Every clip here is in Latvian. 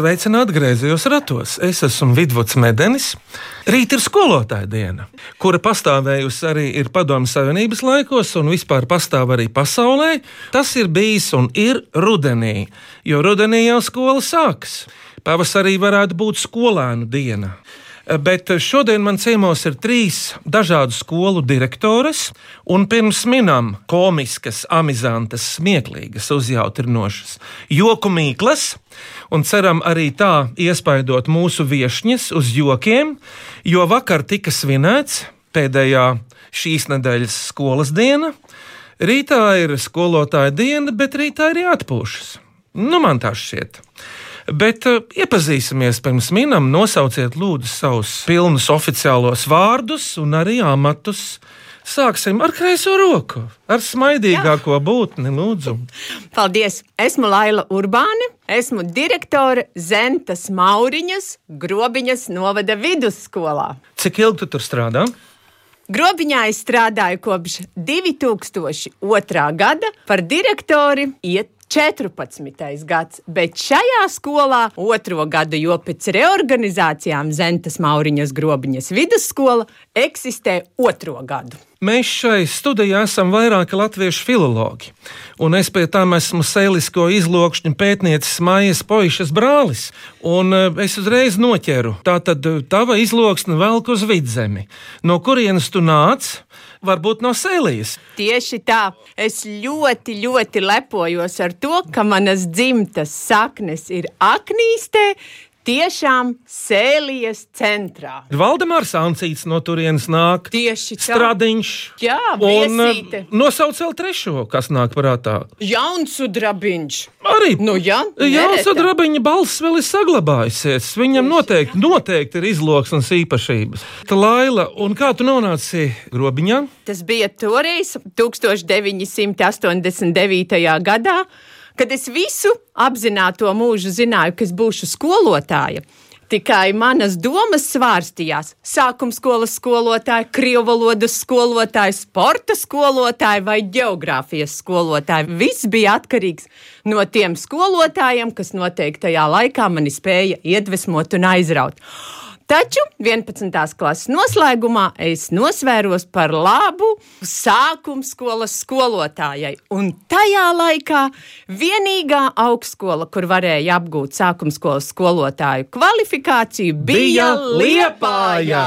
Sveicināti griezījos ratos. Es esmu Vidvuds Medenis. Rīt ir skolotāja diena, kura pastāvējusi arī ir Padomju Savienības laikos un vispār pastāv arī pasaulē. Tas ir bijis un ir rudenī, jo rudenī jau skola sākas. Pavasarī varētu būt skolēnu diena. Bet šodien man ciemos ir trīs dažādu skolu direktores, un pirms minām komiskas, amizantas, smieklīgas, uzjautrinošas, joku mīklas, un ceram arī tā iespaidot mūsu viesņas uz jokiem, jo vakar tika svinēts pēdējā šīs nedēļas skolas diena. Rītā ir skolotāja diena, bet rītā ir jāatpūšas. Nu, man tā šķiet. Bet uh, iepazīsimies pirms minam, nosauciet lūdzu savus pilnus oficiālos vārdus un arī amatus. Sāksim ar kreiso roku, ar smaidīgāko Jā. būtni, lūdzu. Paldies! Esmu Laila Urbāne, esmu direktore Zentas Mauriņas, Grobiņas novada vidusskolā. Cik ilgi tu tur strādā? Grobiņā es strādāju kopš 2002. gada par direktori iet 14. gads, bet šajā skolā otro gadu, jo pēc reorganizācijām Zentas Mauriņas grobiņas vidusskola eksistē otro gadu. Mēs šai studijā esam vairāki latviešu filologi, un es pie tam esmu sēlisko izlokšņu pētniecis Mājas Poišas brālis, un eh, es uzreiz noķeru. Tā tad tava izloksne velk uz vidzemi. No kurienes tu nāc? Varbūt no sēlijas. Tieši tā. Es ļoti, ļoti lepojos ar to, ka manas dzimtas saknes ir Aknīstē, tiešām sēlijas centrā. Valdemārs Ancīts no turienes nāk. Tieši tā. Stradiņš. Jā, Un viesīte. eh, nosauc vēl trešo, kas nāk prātā. Jaunsudrabiņš. Arī Nu, nereta. sadrabiņa balss vēl ir saglabājusies. Viņam noteikti, noteikti ir izloksnes īpašības. Tā Laila, un kā tu nonāci grobiņā? Tas bija toreiz, 1989. gadā, kad es visu apzināto mūžu zināju, ka es būšu skolotāja. Tikai manas domas svārstījās. Sākuma skolas skolotāja, krievu valodas skolotāja, sporta skolotāja vai geogrāfijas skolotāja. Viss bija atkarīgs no tiem skolotājiem, kas noteiktajā laikā mani spēja iedvesmot un aizraut. Taču 11. klases noslēgumā es nosvēros par labu sākuma skolas skolotājai. Un tajā laikā vienīgā augstskola, kur varēja apgūt sākuma skolas skolotāju kvalifikāciju, bija Liepājā.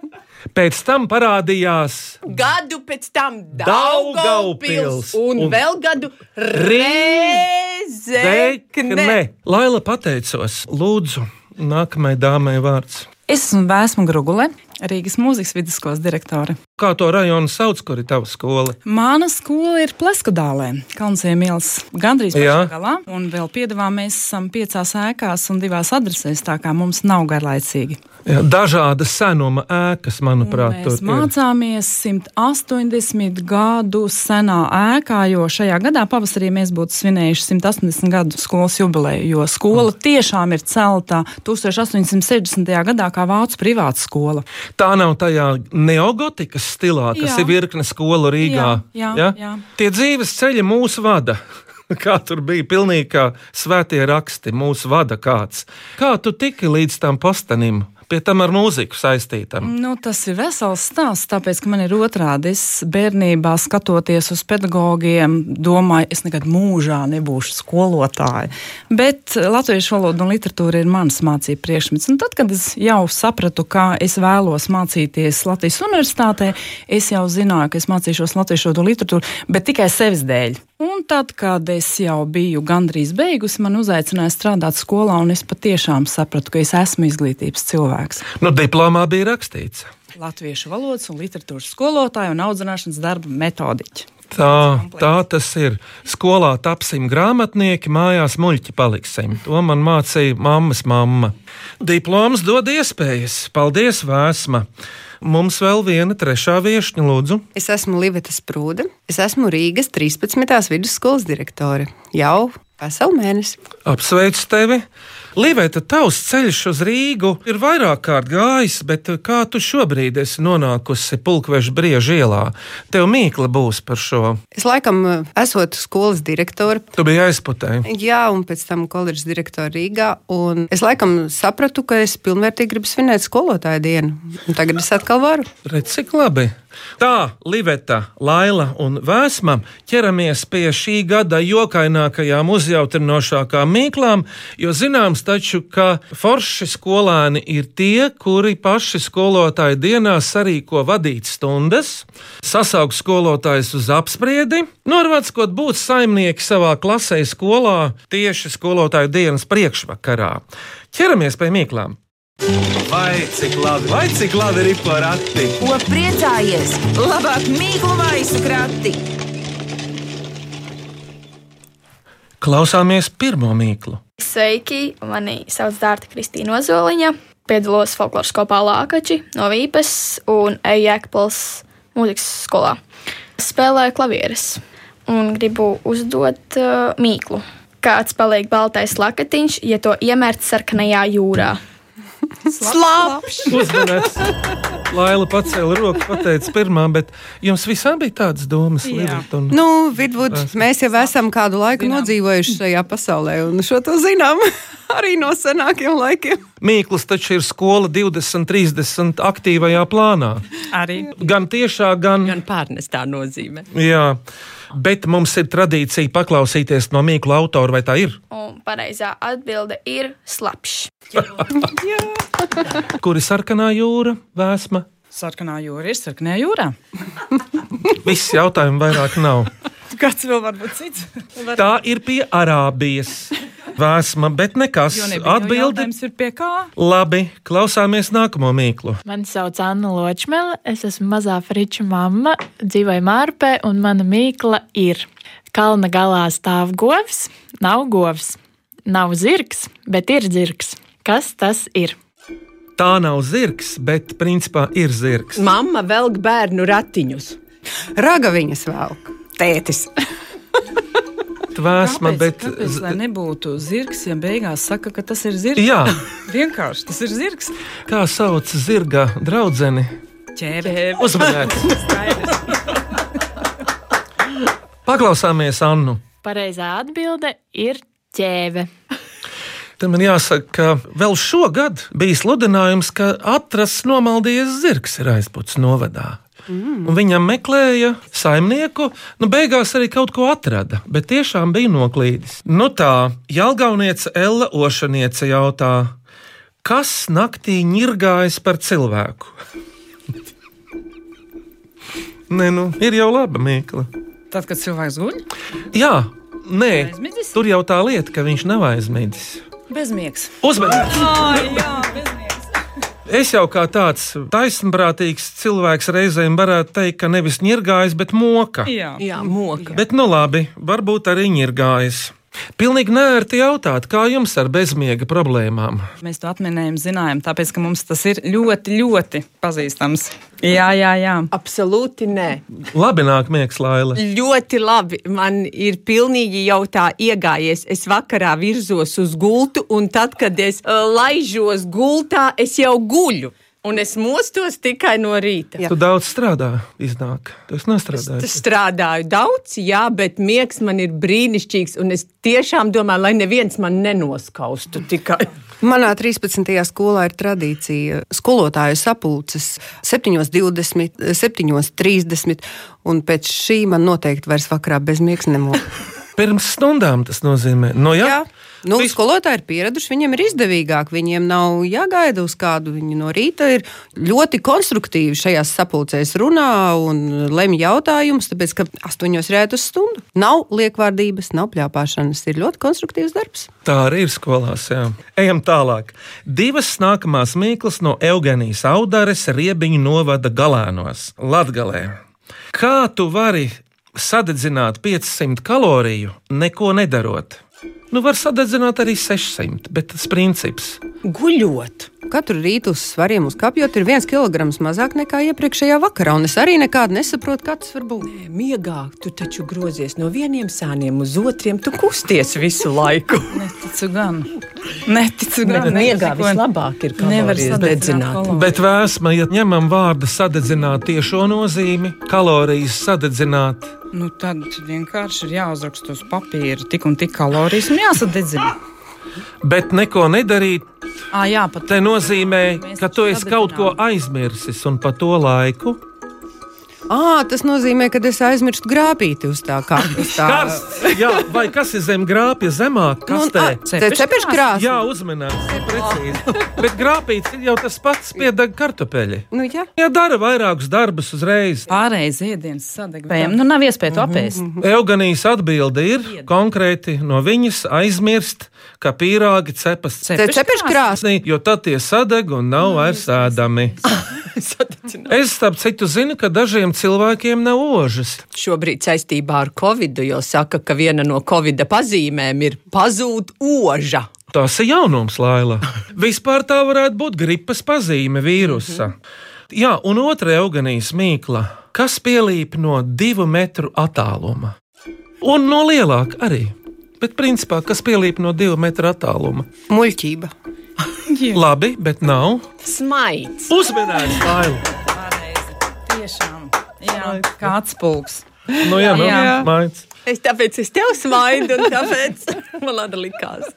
Pēc tam parādījās Gadu pēc tam Daugavpils un, un vēl gadu Zekne. Rezekne. Laila pateicos, lūdzu, nākamajai dāmai vārds. Es esmu Vēsma Grugule, Rīgas mūzikas vidusskolas direktore. Kā to rajonu sauc, kur ir tava skola? Mana skola ir Pleskudālē, Kalnsiem ielas gandrīz pašā galā, un vēl piedāvā mēs esam piecās ēkās un divās adresēs, tā kā mums nav garlaicīgi. Jā, dažādas senuma ēkas, manuprāt, Mēs tur ir. mācāmies 180 gadu senā ēkā, jo šajā gadā pavasarī mēs būtu svinējuši 180 gadu skolas jubileju, jo skola tiešām ir celta 1860. gadā kā vācu privāta skola. Tā nav tajā neogotikas stilā, kas Jā. ir virkne skolu Rīgā. Jā, jā, ja? jā. Tie dzīves ceļi mūs vada. Kā tur bija pilnīgi kā svētie raksti, mūsu vada kāds. Kā tu tiki līdz tam postenim, pie tam ar mūziku saistītam? Nu, tas ir vesels stāsts, tāpēc, ka man ir otrādi. Es bērnībā skatoties uz pedagogiem, domāju, es nekad mūžā nebūšu skolotāja. Bet latviešu valoda un literatūra ir mans mācību priekšmets. Un tad, kad es jau sapratu, kā es vēlos mācīties Latvijas universitātē, es jau zināju, ka es mācīšos latviešu valodu un literatūru, bet tikai sevis dēļ. Un tad, kad es jau biju gandrīz beigusi, man uzaicināja strādāt skolā, un es patiešām sapratu, ka es esmu izglītības cilvēks. Nu, diplomā bija rakstīts. Latviešu valodas un literatūras skolotāja un audzināšanas darba metodiķa. Tā, tā tas ir. Skolā tapsim grāmatnieki, mājās muļķi paliksim. To man mācīja mammas mamma. Diploms dod iespējas. Paldies, Vēsma! Mums vēl viena trešā viešņa, lūdzu. Es esmu Liveta Sprūde. Es esmu Rīgas 13. vidusskolas direktore jau Veselu mēnesi. Apsveicu tevi! Līvēta, tavs ceļš uz Rīgu ir vairāk kārt gājis, bet kā tu šobrīd esi nonākusi pulkveža brieža ielā? Tev mīkla būs par šo. Es laikam eh, esot skolas direktore. Tu biji aizputē. Jā, un pēc tam koledžas direktora Rīgā. Un es laikam sapratu, ka es pilnvērtīgi gribu svinēt skolotāju dienu. Un tagad es atkal varu. Redz, cik labi! Tā, Liveta, Laila un Vēsma ķeramies pie šī gada jokainākajām, uzjautrinošākām mīklām, jo zināms taču, ka forši skolēni ir tie, kuri paši skolotāju dienās sarīko vadīt stundas, sasaug skolotājus uz apspriedi, norvāckot būt saimnieki savā klasē skolā tieši skolotāju dienas priekšvakarā. Ķeramies pie mīklām! Vai cik labi, vai cik labi ir porakti? Ko priecājies? Labāk mīklu maisu krati! Klausāmies pirmo mīklu. Sveiki, mani sauc Dārta Kristīna Ozoliņa. Piedalos folkloras kopā Lākači no Vīpes un eju Jēkpils mūzikas skolā. Spēlēju klavieres un gribu uzdot uh, mīklu. Kāds paliek baltais lakatiņš, ja to iemērt sarkanajā jūrā? Slāpš! Uzmanīts! Laila pacēla roku, pateica pirmā, bet jums visām bija tādas domas. Livita. Un... Nu, Vidvud, mēs jau esam kādu laiku Zinām. nodzīvojuši šajā pasaulē, un šo to zinām arī no senākiem laikiem. Mīkls taču ir skola 20, 30 aktīvajā plānā. Arī Gan tiešā, gan. Gan pārnestā nozīmē. Jā, bet mums ir tradīcija paklausīties no mīklu autora, vai tā ir? Un pareizā atbilde ir slapjš. Kur ir sarkanā jūra, vēsma? sarkanā jūra ir sarkanā jūrā. Viss jautājums vairāk nav. Kāds vēl var būt cits? Tā ir pie Arābijas vēsma, bet nekas. Jautājums ir pie kā? Labi, klausāmies nākamo mīklu. Mani sauc Anna Ločmele, es esmu mazā friča mamma, dzīvoju Mārpē, un mana mīkla ir kalna galā stāv govs, nav govs, nav zirgs, bet ir zirgs. Kas tas ir? Tā nav zirgs, bet principā ir zirgs. Mamma velk bērnu ratiņus. Ragaviņas velk. Tētis. Vēsma, Kāpēc, bet. kāpēc, lai nebūtu zirgs, ja beigās saka, ka tas ir zirgs? Jā, Vienkārši tas ir zirgs. kā sauc zirga draudzeni? Ķēbe. Uzmanīgi! Paklausāmies Annu. Pareizā atbilde ir ķēve. Te man jāsaka, ka vēl šogad bija sludinājums, ka atrasts nomaldījies zirgs ir aizputs novadā. Mm. Un viņam meklēja saimnieku, nu beigās arī kaut ko atrada, bet tiešām bija noklīdis. Nu tā, Jālgaunieca Ella Ošaniece jautā, kas naktī ņirgājas par cilvēku? Nē, nu, ir jau laba mīkla. Tad, kad cilvēks guļ, Jā, nē, tur jau tā lieta, ka viņš nav aizmidzis. Bezmiegs. Uzmanīgi! Ai, jā, bezmiegs. Es jau kā tāds taisnprātīgs cilvēks reizēm varētu teikt, ka nevis ņirgājis, bet moka. Jā. Jā, moka. Bet, nu labi, varbūt arī ņirgājis. Pilnīgi nērti jautāt, kā jums ar bezmiega problēmām? Mēs to atminējam, zinājām, tāpēc, ka mums tas ir ļoti, ļoti pazīstams. Jā, jā, jā. Absolūti nē. Labi, nāk miegs, Laila. Ļoti labi. Man ir pilnīgi jau tā iegājies. Es vakarā virzos uz gultu, un tad, kad es uh, laižos gultā, es jau guļu. Un es mostos tikai no rīta. Tu daudz strādā, iznāk. Tu esi Es strādāju daudz, jā, bet miegs man ir brīnišķīgs. Un es tiešām domāju, lai neviens man nenoskaustu tikai. Manā 13. skolā ir tradīcija skolotāju sapulces 7.20, 7.30, un pēc šī man noteikti vairs vakarā bezmiegs nemok. Pirms stundām tas nozīmē. No, jā, Jā. Nu, Vis- skolotāji ir pieraduši, viņiem ir izdevīgāk. Viņiem nav jāgaida uz kādu. Viņi no rīta ir ļoti konstruktīvi šajās sapulcēs runā un lemj jautājumus, tāpēc ka astoņos rēt uz stundu. Nav liekvārdības, nav pļāpāšanas. Ir ļoti konstruktīvs darbs. Tā arī ir skolās. Jā. Ejam tālāk. Divas nākamās mīklas no Eugenijas Audares riebiņu novada galēnos Latgalē. Kā tu vari sadedzināt 500 kaloriju, neko nedarot? Nu, var sadedzināt arī 600, bet tas princips Guļot. Katru rītu uz svariem uzkāpjot, ir viens kilograms mazāk nekā iepriekšējā vakarā. Un es arī nekādu nesaprotu, kā tas var būt. Miegā tu taču grozies no vieniem sāniem uz otriem, tu kusties visu laiku. Neticu gan. Neticu Bet gan. miegā Neko vislabāk ir kalorijas dedzināt. kalorijas. Bet vēsma, ja ņemam vārdu sadedzināt tiešo nozīmi, kalorijas sadedzināt. Nu, tad vienkārši ir jāuzraksta uz papīra tik un tik kalorijas un jāsadedzina. Bet neko nedarīt, Ah, jā, pat te nozīmē, ka tu esi kaut ko aizmirsis un pa to laiku. À, tas nozīmē, ka es aizmirstu grābīti uz tā kā. Karsts, jā, vai kas ir zem grāpja zemāk, Nu, kas te? ā, te cepeškrāsa. Jā, uzmanīgs, precīzi. Bet grāpīts ir jau tas pats piedeg kartupeļi. Nu, jā. Ja dara vairākus darbus uzreiz. pārējais ēdiens sadegta. Nu, nav iespēja to apēst. Eugenijas atbilde ir konkrēti no viņas aizmirst, ka pīrāgi cepas Te cepeškrāsa. krāsnī, jo tad tie sadeg un nav vairs ēdami. Es, starp citu, zinu, ka dažiem cilvēkiem nav ožas. Šobrīd saistībā ar covid, jo saka, ka viena no covid pazīmēm ir pazūd oža. Tas ir jaunums, Laila. Vispār tā varētu būt gripas pazīme vīrusa. Jā, un otra eugenijas mīkla, kas pielīp no divu metru attāluma. Un no lielāka arī. Bet, principā, kas pielīp no divu metru attāluma? Muļķība. Labi, bet nav. Smaids. Laila. Pareizi. Tiešām. Jā, kā atspūgs. Nu, jā, nu, Jā. maids. Es tāpēc es tev smaidu, un tāpēc man lada likās.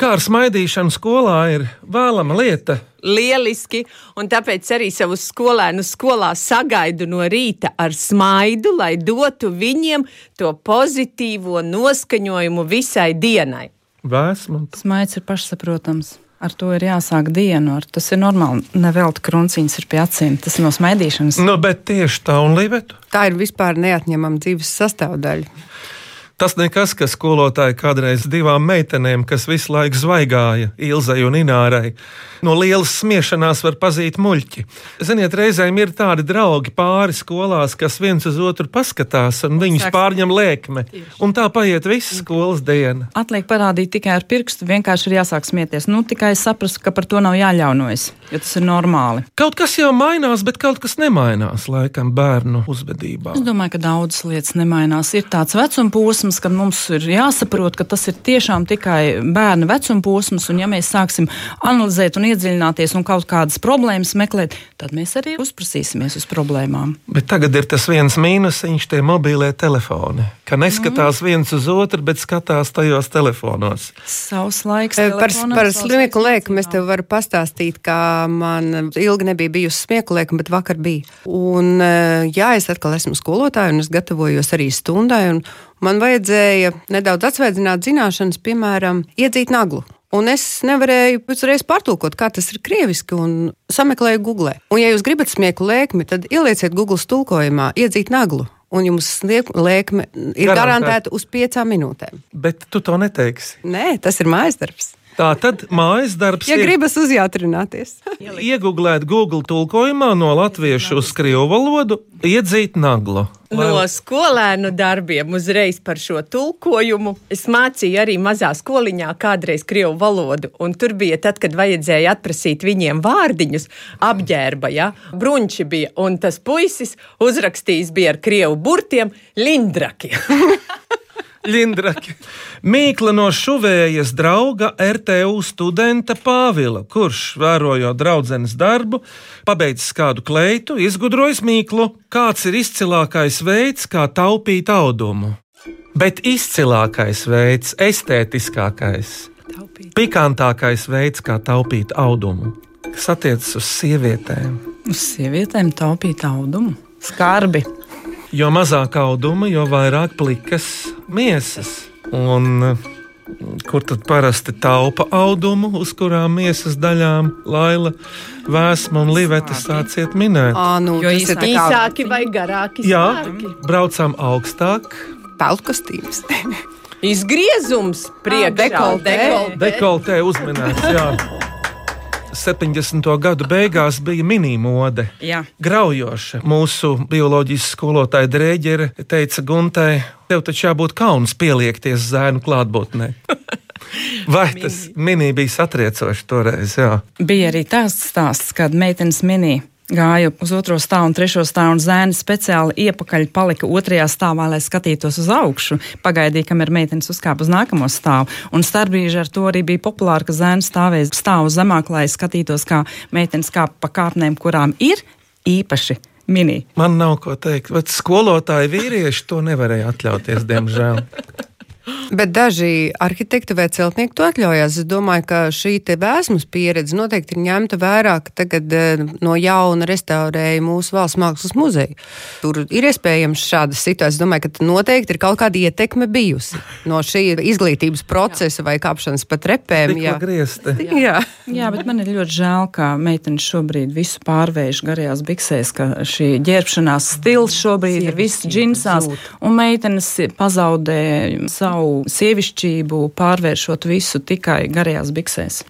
Kā ar smaidīšanu skolā ir vēlama lieta. Lieliski, un tāpēc arī savus skolēnus skolā sagaidu no rīta ar smaidu, lai dotu viņiem to pozitīvo noskaņojumu visai dienai. Vēsma. Smaids ir pašsaprotams. Ar to ir jāsāk dienu. Ar, tas ir normāli. Nevelti krunciņas ir pie acīm. Tas ir no smaidīšanas. Nu, bet tieši tā un Livetu. Tā ir vispār neatņemama dzīves sastāvdaļa. Tas nekas, ka skolotāji kādreiz divām meitenēm, kas visu laiku zvaigāja, Ilzai un Inārai, no lielas smiešanās var pazīt muļķi. Ziniet, reizēm ir tādi draugi pāri skolās, kas viens uz otru paskatās, un viņus Sāks- pārņem lēkme. Un tā paiet visa skolas diena. Atliek parādīt tikai ar pirkstu. Vienkārši ir jāsāk smieties. Nu, tikai saprast, ka par to nav jāļaunojas. Jo tas ir normāli. Kaut kas jau mainās, bet kaut kas nemainās laikam bērnu uzvedībā. Es domāju, ka daudzas lietas nemainās. Ir tāds vecuma posms, kad mums ir jāsaprot, ka tas ir tiešām tikai bērna vecuma posms. Un, ja mēs sāksim analizēt un iedziļināties un kaut kādas problēmas meklēt, tad mēs arī uzprasīsimies uz problēmām. Bet tagad ir tas viens mīnusiņš, tie mobīlie telefoni. Ka neskatās viens uz otru, bet skatās tajos telefonos. Savs laiks. Eh, Par, par laiks lēkumu es tev varu pastāstīt, ka man ilgi nebija bijusi smieku lēkuma, bet vakar bija. Un, eh, jā, es atkal esmu skolotāja un es gatavojos arī stundai. un Man vajadzēja nedaudz atsveidzināt zināšanas, piemēram, iedzīt naglu. Un es nevarēju uzreiz pārtulkot, kā tas ir krieviski, un sameklēju Google. Un, ja jūs gribat smieku lēkmi, tad ielieciet Google tulkojumā, iedzīt naglu. Un jums lēkme ir garantēta uz piecām minūtēm. Bet tu to neteiksi. Nē, tas ir mājas darbs. Tā tad mājas darbs Ja ir gribas uzjautrināties. iegūglēt Google tulkojumā no latviešu uz krievu valodu, iedzīt naglu. No skolēnu darbiem uzreiz par šo tulkojumu. Es mācīju arī mazā skoliņā kādreiz krievu valodu, un tur bija tad, kad vajadzēja atprasīt viņiem vārdiņus, apģērba, ja brunči bija, un tas puisis uzrakstījis bija ar krievu burtiem Lindraki. Lindraki. Mīkla no šuvējas drauga RTU studenta Pāvila, kurš, vērojot draudzenes darbu, pabeidzis kādu kleitu, izgudrojis mīklu, kāds ir izcilākais veids, kā taupīt audumu. Bet izcilākais veids, estētiskākais, pikantākais veids, kā taupīt audumu, kas attiecas uz sievietēm. Uz sievietēm taupīt audumu. Skarbi. Jo mazāk auduma, jo vairāk plikas miesas. Un, kur tad parasti taupa audumu, uz kurām miesas daļām Laila, Vēsma un Liveta sāciet minēt? À, nu, Jo tas ir īsāk- tā kā Īsāki vai garāki Jā, spārki? braucām augstāk. peltkostīms. Izgriezums priekšā. dekoltē. Dekoltē uzmanīts, jā. 70. gadu beigās bija minimode. Graujoša. Mūsu bioloģijas skolotāja Drēģere teica Guntai, tev taču jābūt kauns pieliekties zēnu klātbūtnē. Vai tas mini bija satriecoši toreiz? Jā. Bija arī tāds stāsts, kad meitenes minēja. Gāju uz otro stāvu un trešo stāvu, un zēni speciāli iepakaļ palika otrajā stāvā, lai skatītos uz augšu. Pagaidīja, kamēr meitenes uzkāpa uz nākamo stāvu. Un starpbrīži ar to arī bija populāri, ka zēni stāvēja stāvu zemāk, lai skatītos, kā meitenes kāp pa kāpnēm, kurām ir īpaši mini. Man nav ko teikt, bet skolotāji vīrieši to nevarēja atļauties, diemžēl. Bet daži arhitekti vai celtnieki to atļaujās. Es domāju, ka šī vēsmas pieredze noteikti ir ņemta vērā, ka tagad eh, no jauna restaurēja mūsu valsts mākslas muzeju. Tur ir iespējams šādas situācijas. Es domāju, ka noteikti ir kaut kāda ietekme bijusi no šī izglītības procesa vai kāpšanas pa trepēm. Jā, griezti. Jā. Jā, bet man ir ļoti žēl, ka meitenes šobrīd visu pārvērš garajās biksēs, ka šī ģērbšanās stils šobrīd ir viss džinsās, un meitenes pazaudē savu sievišķību, pārvēršot visu tikai garajās biksēs.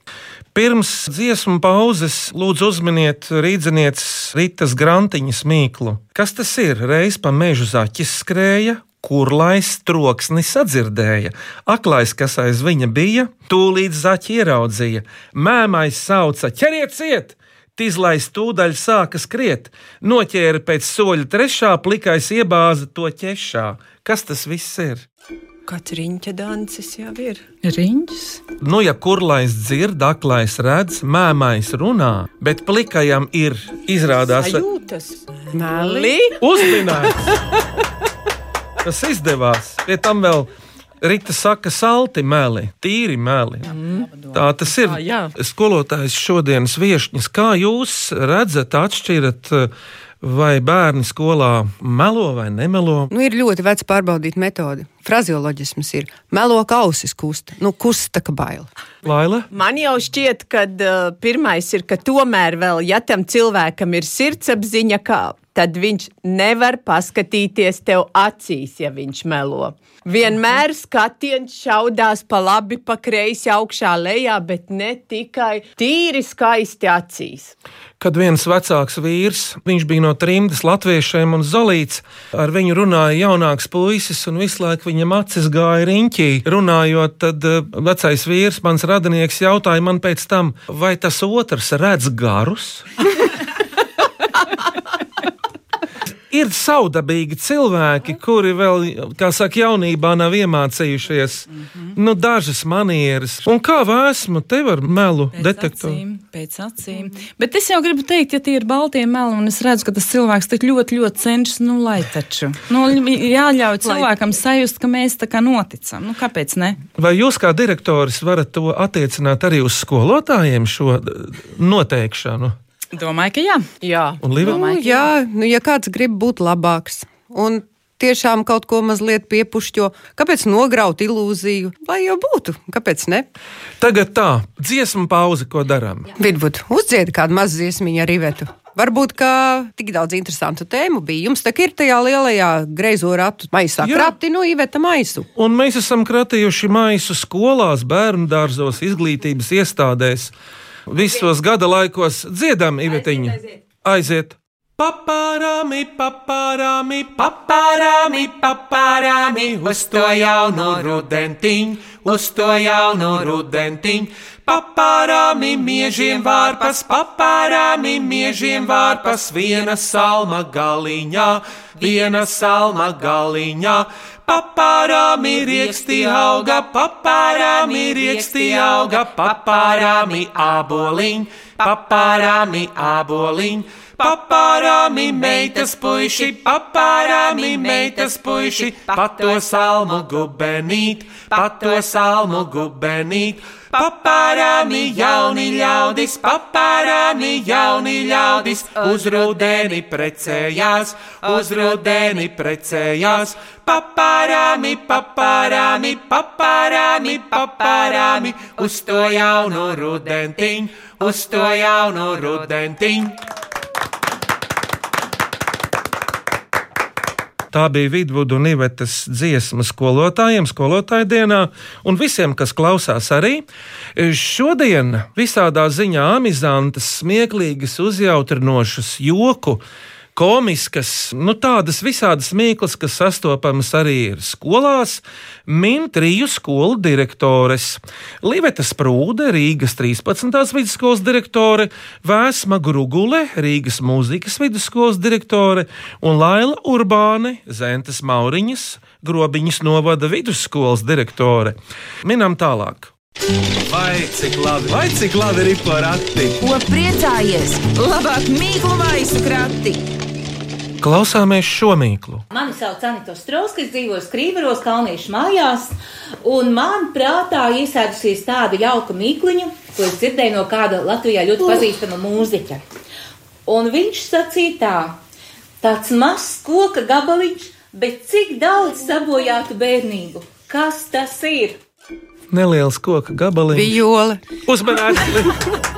Pirms dziesmu pauzes lūdzu uzminiet rīznieces Rītas Grantiņas mīklu. Kas tas ir? Reiz pa mežu zaķis skrēja, kurlais troksni sadzirdēja. Aklais, kas aiz viņa bija, tūlīt zaķi ieraudzīja. Mēmais sauca: ķeriet ciet! Tizlais tūdaļ sāka skriet, noķēra pēc soļa trešā, plikais iebāza to ķešā. Kas tas viss ir? Kāds riņķa dancis jau ir? Riņķis. Nu, ja kurlais dzird, aklais redz, mēmais runā, bet plikajam ir izrādās Jūtas, meli. uzminēts. Tas izdevās. Pie tam vēl Rīta saka, salti meli, tīri meli. Tā tas ir. Ah, jā. Skolotājs šodienas viesņas, kā jūs redzat, atšķirat, vai bērni skolā melo vai nemelo? Nu, ir ļoti veca pārbaudīta metode. Frazioloģisms ir melo kausis kusta, nu kusta kā baila. Laila? Man jau šķiet, ka uh, pirmais ir, ka tomēr vēl, ja tam cilvēkam ir sirdsapziņa, kā, tad viņš nevar paskatīties tev acīs, ja viņš melo. Vienmēr skatiens šaudās pa labi, pa kreisi, augšā, lejā, bet ne tikai tīri skaisti acīs. Kad viens vecāks vīrs, viņš bija no trimdas latviešiem un zolīts, ar viņu runāja jaunāks puisis, un visu laiku viņam acis gāja riņķī. Runājot, tad eh, vecais vīrs, mans radinieks, jautāja man pēc tam, vai tas otrs redz garus? Ir saudabīgi cilvēki, kuri vēl, kā saka, jaunībā nav iemācījušies nu, dažas manieres. Un kā vēsmu tev ar melu detektoru? acīm, pēc acīm. Bet es jau gribu teikt, ja tie ir baltie meli, un es redzu, ka tas cilvēks tik ļoti, ļoti cenšas, nu, lai taču. Nu, jāļauj cilvēkam sajust, ka mēs tā kā noticam. Nu, kāpēc ne? Vai jūs kā direktoris varat to attiecināt arī uz skolotājiem, šo eh, noteikšanu? Domāju, ka jā. Jā. Un, Liva? Nu, jā, nu, ja kāds grib būt labāks un tiešām kaut ko mazliet piepušķo, kāpēc nograut ilūziju? Lai jau būtu, kāpēc ne? Tagad tā, dziesmu pauze, ko darām? Vidbūt uzdzied kādu mazu dziesmiņu ar Ivetu. Varbūt, ka tik daudz interesantu tēmu bija. Jums tā ir tajā lielajā greizo ratu maisā. Krati no Iveta maisu. Un mēs esam kratījuši maisu skolās, bērnu dārzos, izglītības iestādēs. Visos gada laikos dziedam, Ivetiņa. Aiziet! Papārāmi, papārāmi, papārāmi, papārāmi, uz to jaunu rudentiņu, uz to jaunu rudentiņu. Papārāmi, miežiem vārpas, papārāmi, miežiem vārpas, viena salma galiņā, viena salma galiņā. Papārāmi rieksti auga, papārāmi rieksti auga, papārāmi aboliņ, papārāmi aboliņ. Papārāmi meitas puiši, papārāmi meitas puiši, pato salmu gubenīt, pato salmu gubenīt. Papārāmi jauni ļaudis, papārāmi jauni ļaudis, uz rudeni precējās, uz rudeni precējās. Papārāmi, papārāmi, papārāmi, papārāmi, uz to jaunu rudentiņu, uz to jaunu rudentiņu. Tā bija Vidvudu un Ivetas dziesma skolotājiem, skolotāju dienā un visiem, kas klausās arī. Šodien visādā ziņā amizantas, smieklīgas, uzjautrinošas, joku komiskas, nu, tādas visādas mīklas, kas sastopamas arī ir skolās, min triju skolu direktores. Liveta Sprūde, Rīgas 13. vidusskolas direktore, Vēsma Grugule, Rīgas mūzikas vidusskolas direktore un Laila Urbāne, Zentes Mauriņas, Grobiņas novada vidusskolas direktore. Minam tālāk. Vai cik labi, vai cik labi ir porakti? Ko priecājies? Labāk mīklu maisu krati! Klausāmies šo mīklu. Mani sauc Anita Strauska, es dzīvoju Skrīveros, Kalniešu mājās, un man prātā iesēdusies tāda jauka mīkliņa, ko es dzirdēju no kāda Latvijā ļoti pazīstama mūziķa. Un viņš sacīja tā, tāds mazs koka gabaliņš, bet cik daudz sabojātu bērnību. Kas tas ir? Neliels koka gabaliņš. Viola. Uzmanīgi!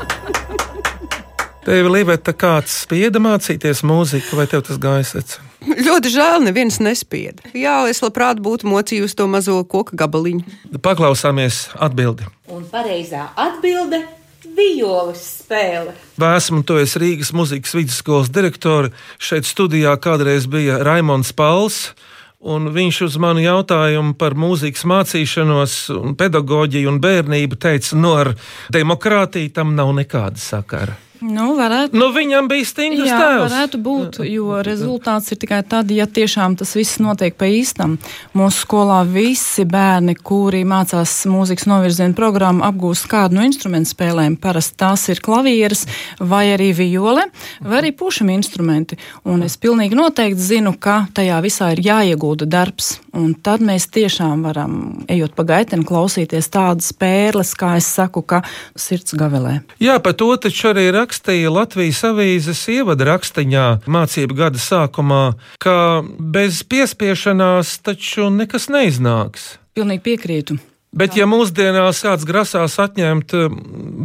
Tev, Līveta, kāds spieda mācīties mūziku, vai tev tas gāja secen? Ļoti žēl, neviens nespieda. Jā, es labprāt būtu mocījusi to mazo koka gabaliņu. Paklausāmies atbildi. Un pareizā atbilde - violas spēle. Vēsmu, tu esi Rīgas muzikas vidusskolas direktore. Šeit studijā kādreiz bija Raimons Pauls. Un viņš uz manu jautājumu par mūzikas mācīšanos, un pedagoģiju un bērnību teica, no ar demokrātiju tam nav nekāda sakara. Nu, varētu. Nu, viņam bija stingrs Jā, tēvs. varētu būt, jo rezultāts ir tikai tad, ja tiešām tas viss notiek pa īstam. Mūsu skolā visi bērni, kuri mācās mūzikas novirzienu programmu, apgūst kādu no instrumentu spēlēm. Parasti tās ir klavieres vai arī viole, vai arī pušam instrumenti. Un es pilnīgi noteikti zinu, ka tajā visā ir jāiegūda darbs. Un tad mēs tiešām varam, ejot pa gaiteni, klausīties tādas pērles, kā es saku, ka sirds gavelē. Jā, par to taču arī rakstīja Latvijas avīzes ievada rakstiņā mācību gada sākumā, ka bez piespiešanās taču nekas neiznāks. Pilnīgi piekrītu. Bet, ja mūsdienās kāds grasās atņemt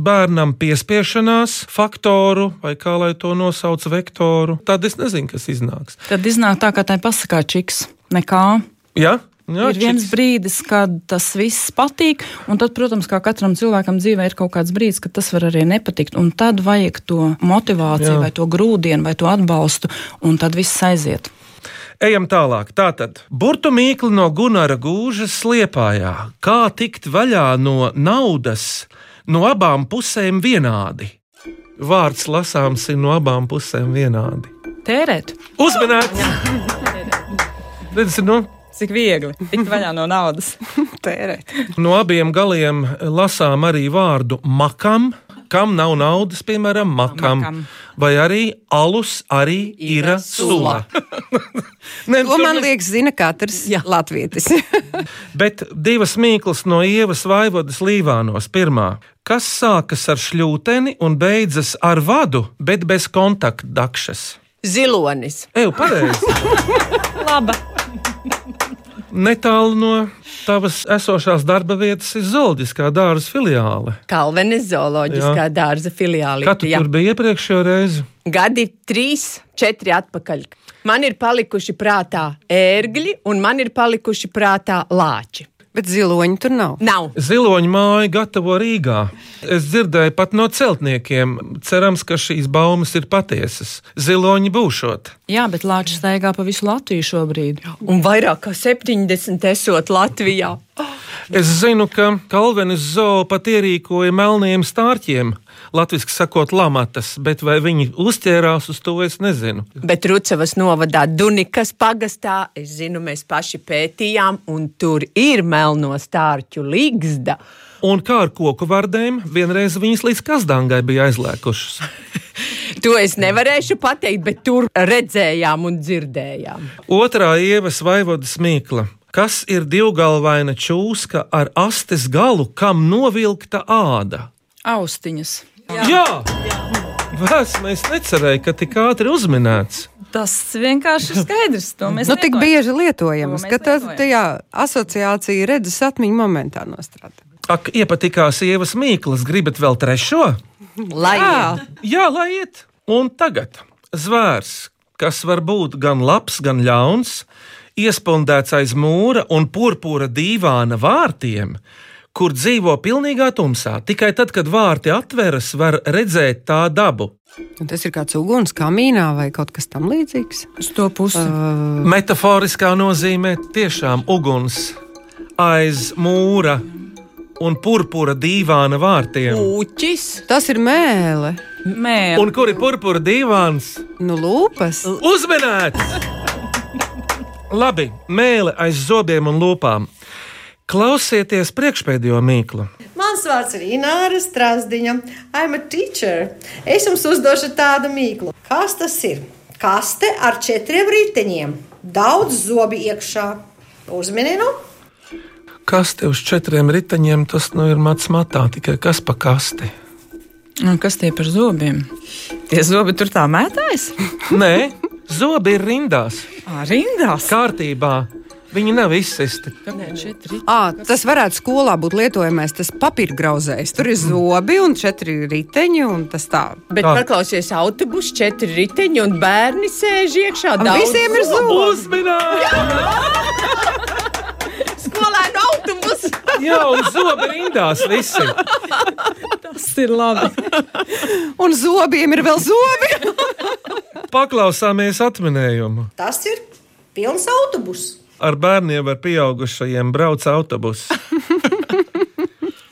bērnam piespiešanās faktoru, vai kā lai to nosauc, vektoru, tad es nezinu, kas iznāks. Tad iznāk tā, kā tai pasakā čiks. Nekā. Ja? Jā, ir viens brīdis, kad tas viss patīk, un tad, protams, kā katram cilvēkam dzīvē ir kaut kāds brīdis, kad tas var arī nepatikt. Un tad vajag to motivāciju, Jā. vai to grūdienu, vai to atbalstu, un tad viss aiziet. Ejam tālāk. Tātad, burbuļu mīkli no Gunara gūžas sliepājā. Kā tikt vaļā no naudas no abām pusēm vienādi? Vārds lasāms ir no abām pusēm vienādi. Tērēt. Uzmanīgi! Redz, nu, Cik viegli tikt vaļā no naudas. Tērēt. no abiem galiem lasām arī vārdu makam. Kam nav naudas, piemēram, makam, Makam. vai arī alus arī ir sula. ne, To man liekas, zina katrs Jā. latvietis. Bet divas mīklas no Ievas Vaivodas Līvānos. Pirmā, kas sākas ar šļūteni un beidzas ar vadu, bet bez kontaktdakšas. Zilonis. Eju, pareizi! Laba. Netālu no tavas esošās darba vietas ir zooloģiskā dārza filiāle. Kalvenes zooloģiskā Jā. dārza filiāli. Kā tu tur biji iepriekšējo reizi? Gadi trīs, četri atpakaļ. Man ir palikuši prātā ērgļi, un man ir palikuši prātā lāči. Bet ziloņi tur nav. Nav. Ziloņa māja gatavo Rīgā. Es dzirdēju pat no celtniekiem. Cerams, ka šīs baumas ir patiesas. Ziloņi būšot. Jā, bet Lāča staigā pa visu Latviju šobrīd. Un vairāk kā 70 esot Latvijā. Es zinu, ka Kalvenes zoo pat ierīkoja melniem stārķiem, latviešu sakot, lamatas, bet vai viņi uzķērās uz to, es nezinu. Bet Rucavas novadā Dunikas pagastā, es zinu, mēs paši pētījām, un tur ir melno stārķu līgzda. Un kā ar koku vārdēm, vienreiz viņas līdz kazdangai bija aizlēkušas. To es nevarēšu pateikt, bet tur redzējām un dzirdējām. Otrā ievas vaivodas mīkla. Kas ir divgalvaina čūska ar astes galu, kam novilkta āda? Austiņas. Jā! Vēsmē es necerēju, ka tik ātri uzminēts. Tas vienkārši ir skaidrs. To mēs Nu, tik lietojam. bieži lietojams, To mēs ka tas lietojam. tajā asociācija redzes atmiņu momentā nostrādā. Ak, iepatikās ievas mīklas, gribat vēl trešo? Lai Jā, Jā, lai iet. Un tagad zvērs, kas var būt gan labs, gan ļauns, iespundēts aiz mūra un purpura dīvāna vārtiem, kur dzīvo pilnīgā tumsā. Tikai tad, kad vārti atveras, var redzēt tā dabu. Un tas ir kāds uguns kamīnā vai kaut kas tam līdzīgs. Uz to pusi. Uh, Metaforiskā nozīmē tiešām uguns aiz mūra un purpura dīvāna vārtiem. Uķis. tas ir mēle. Mē, Un kur ir purpura dīvāns? Nu, lūpas. Uzmanīts! Labi, mēle aiz zobiem un lūpām. Klausieties priekšpēdējo mīklu. Mans vārds ir Ināra Strasdiņa. I'm a teacher. Es jums uzdošu tādu mīklu. Kas tas ir? Kaste ar četriem riteņiem, daudz zobi iekšā. Uzmini, nu, Kas te uz četriem riteņiem, tas nu ir mats matā, tikai kas pa kasti? Un kas tie par zobiem? Tie zobi tur tā mētājas? Nē, zobi ir rindās, Ā, rindās. kārtībā. Viņi nav izsisti. À, tas varētu skolā būt lietojamais, tas papīra grauzējs. Tur ir zobi un četri riteņi. un Tas tā. Bet Tā. paklausies autobusu, četri riteņi un bērni sēž iekšā. Un daudz visiem ir zobi. Uzmanīgi! Skolēnu autobusu. Jā, un zobi rindās visi. Tas ir labi. Un zobiem ir vēl zobi. Paklausāmies atminējumu. tas ir pilns autobus. Ar bērniem vai pieaugušajiem brauc autobuss.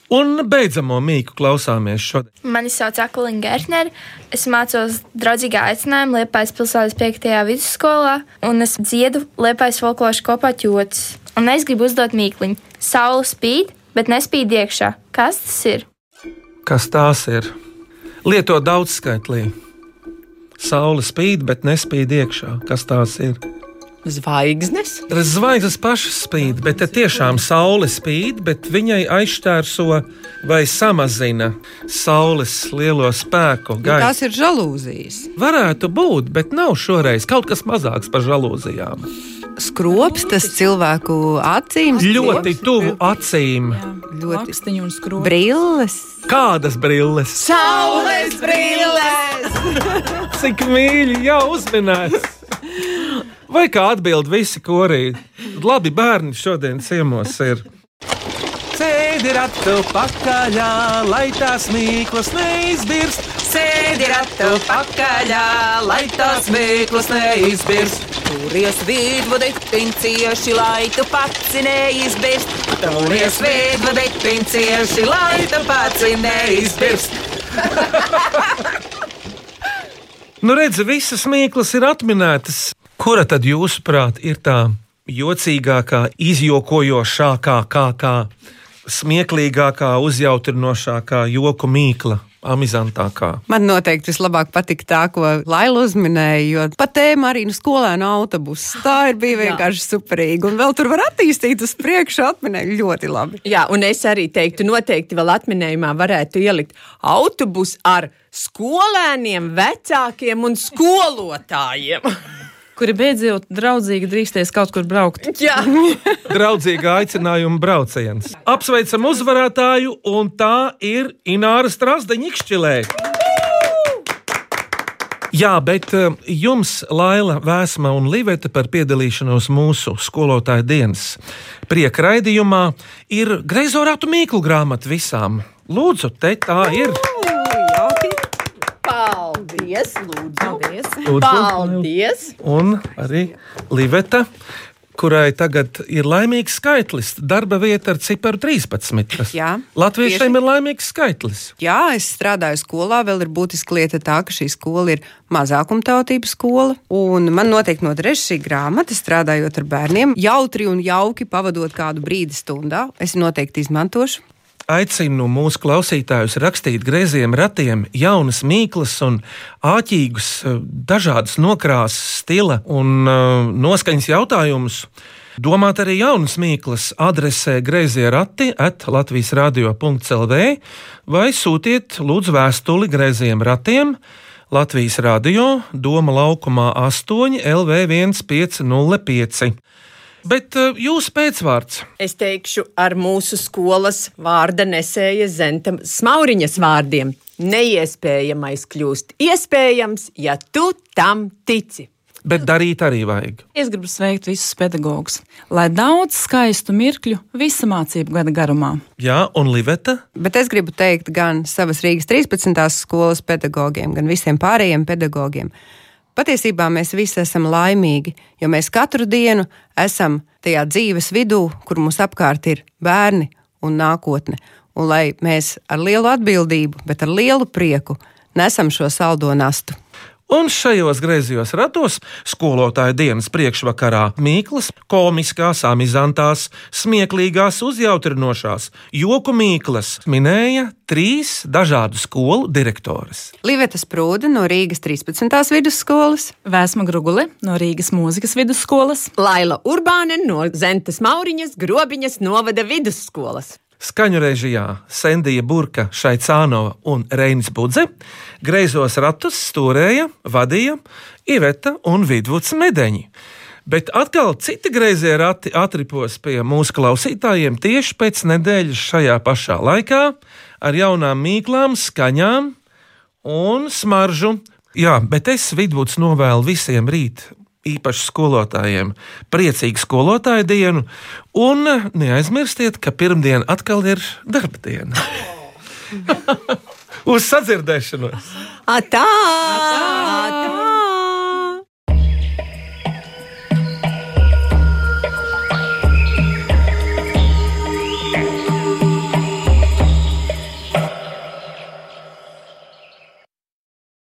Un beidzamo mīklu klausāmies šodien. Mani sauc Akulina Gērtneri. Es mācos draudzīgā aicinājumā Liepājas pilsētas 5. vidusskolā, un es dziedu Liepājas folkloru kopā ķotis. Un es gribu uzdot mīkliņu. Saula spīd, bet nespīd iekšā. Kas tas ir? Kas tās ir? Lieto daudzskaitlī. Saule spīd, bet nespīd iekšā. Kas tās ir? Zvaigznes. Zvaigznes pašas spīd, bet te tiešām saule spīd, bet viņai aizšķērso vai samazina saules lielo spēku. Nu, tās ir žalūzijas. Varētu būt, bet nav šoreiz kaut kas mazāks par žalūzijām. Skrops tas cilvēku acīm. Ļoti tuvu acīm. Ļoti Lakstiņu un skrobi. brilles. Kādas brilles? Saules brilles! Cik mīļi jau uzminēts! Vai kā atbild visi korī? Labi, bērni šodien ciemos ir. Sēdi ratu pakaļā, lai tās mīklas neizbirst. Sēdi ratu pakaļā, lai tās mīklas neizbirst. Turies vidvadi, pincieši, lai tu pats neizbirst. Turies vidvadi, pincieši, lai tu pats neizbirst. Nu, redzi, visas mīklas ir atminētas. Kura tad jūsuprāt ir tā jocīgākā, izjokojošākā, kā, kā smieklīgākā, uzjautrinošākā joku mīkla? Amizantākā. Man noteikti vislabāk patika tā, ko Laila uzminēja, jo pat tēma arī no skolēnu autobusa. Tā ir bija vienkārši superīga. Un vēl tur var attīstīt uz priekšu, atminēt ļoti labi. Jā, un es arī teiktu, noteikti vēl atminējumā varētu ielikt autobusu ar skolēniem, vecākiem un skolotājiem. Kuri beidzot draudzīgi drīkstēs kaut kur braukt. Jā, Draudzīga aicinājuma brauciens. Apsveicam uzvarētāju, un tā ir Ināra Strasdeņa Ikšķilē. Jā, bet eh, jums, Laila, Vēsma un Liveta, par piedalīšanos mūsu skolotāju dienas prieka raidījumā ir Greizorātu mīklu grāmata visām. Lūdzu, te tā ir. Paldies, lūdzu. Paldies! Lūdzu. Paldies! Un arī Liveta, kurai tagad ir laimīgs skaitlis, darba vieta ar ciparu 13. kas Jā, Latviešiem tieši. ir laimīgs skaitlis. Jā, es strādāju skolā. Vēl ir būtiska lieta tā, ka šī skola ir mazākumtautību skola. Un man noteikti noderēs šī grāmata, strādājot ar bērniem. Jautri un jauki pavadot kādu brīdi stundā. Es noteikti izmantošu. Aicinu mūsu klausītājus rakstīt grieziem ratiem jaunas mīklas un āķīgus, eh, dažādas nokrāsas, stila un uh, noskaņas jautājumus. Domāt arī jaunas mīklas adresē grazījā rati at Latvijas radio.clv vai sūtiet lūdzu vēstuli grazījiem ratiem Latvijas radio Doma laukumā 8 LV 1505. Bet uh, jūsu pēcvārds Es teikšu ar mūsu skolas vārda nesēja Zenta Smauriņas vārdiem. Neiespējamais kļūst iespējams, ja tu tam tici. bet darīt arī vajag. Es gribu sveikt visus pedagogus, lai daudz skaistu mirkļu visa mācību gada garumā. Jā, un Liveta? Bet es gribu teikt gan savas Rīgas 13. skolas pedagogiem, gan visiem pārējiem pedagogiem. Patiesībā mēs visi esam laimīgi, jo mēs katru dienu esam tajā dzīves vidū, kur mums apkārt ir bērni un nākotne. Un lai mēs ar lielu atbildību, bet ar lielu prieku nesam šo saldo nastu. Un šajos griezījos ratos skolotāja dienas priekšvakarā Mīklas, komiskās, amizantās, smieklīgās, uzjautrinošās, joku Mīklas minēja trīs dažādu skolu direktoras. Liveta Sprūde no Rīgas 13. vidusskolas, Vēsma Grugule no Rīgas mūzikas vidusskolas, Laila Urbāne no Zentes Mauriņas Grobiņas novada vidusskolas. Skaņu režijā Sendija Burka, Šaicānova un Reinis Budze, greizos ratus stūrēja, vadīja Iveta un Vidvuds Medeņi. Bet atkal citi greizie rati atripos pie mūsu klausītājiem tieši pēc nedēļas šajā pašā laikā ar jaunām mīklām, skaņām un smaržu. Jā, bet es Vidvuds novēlu visiem rīt īpaši skolotājiem, priecīgu skolotāju dienu, un neaizmirstiet, ka pirmdiena atkal ir darba diena. Uz sadzirdēšanos! Atā! Atā!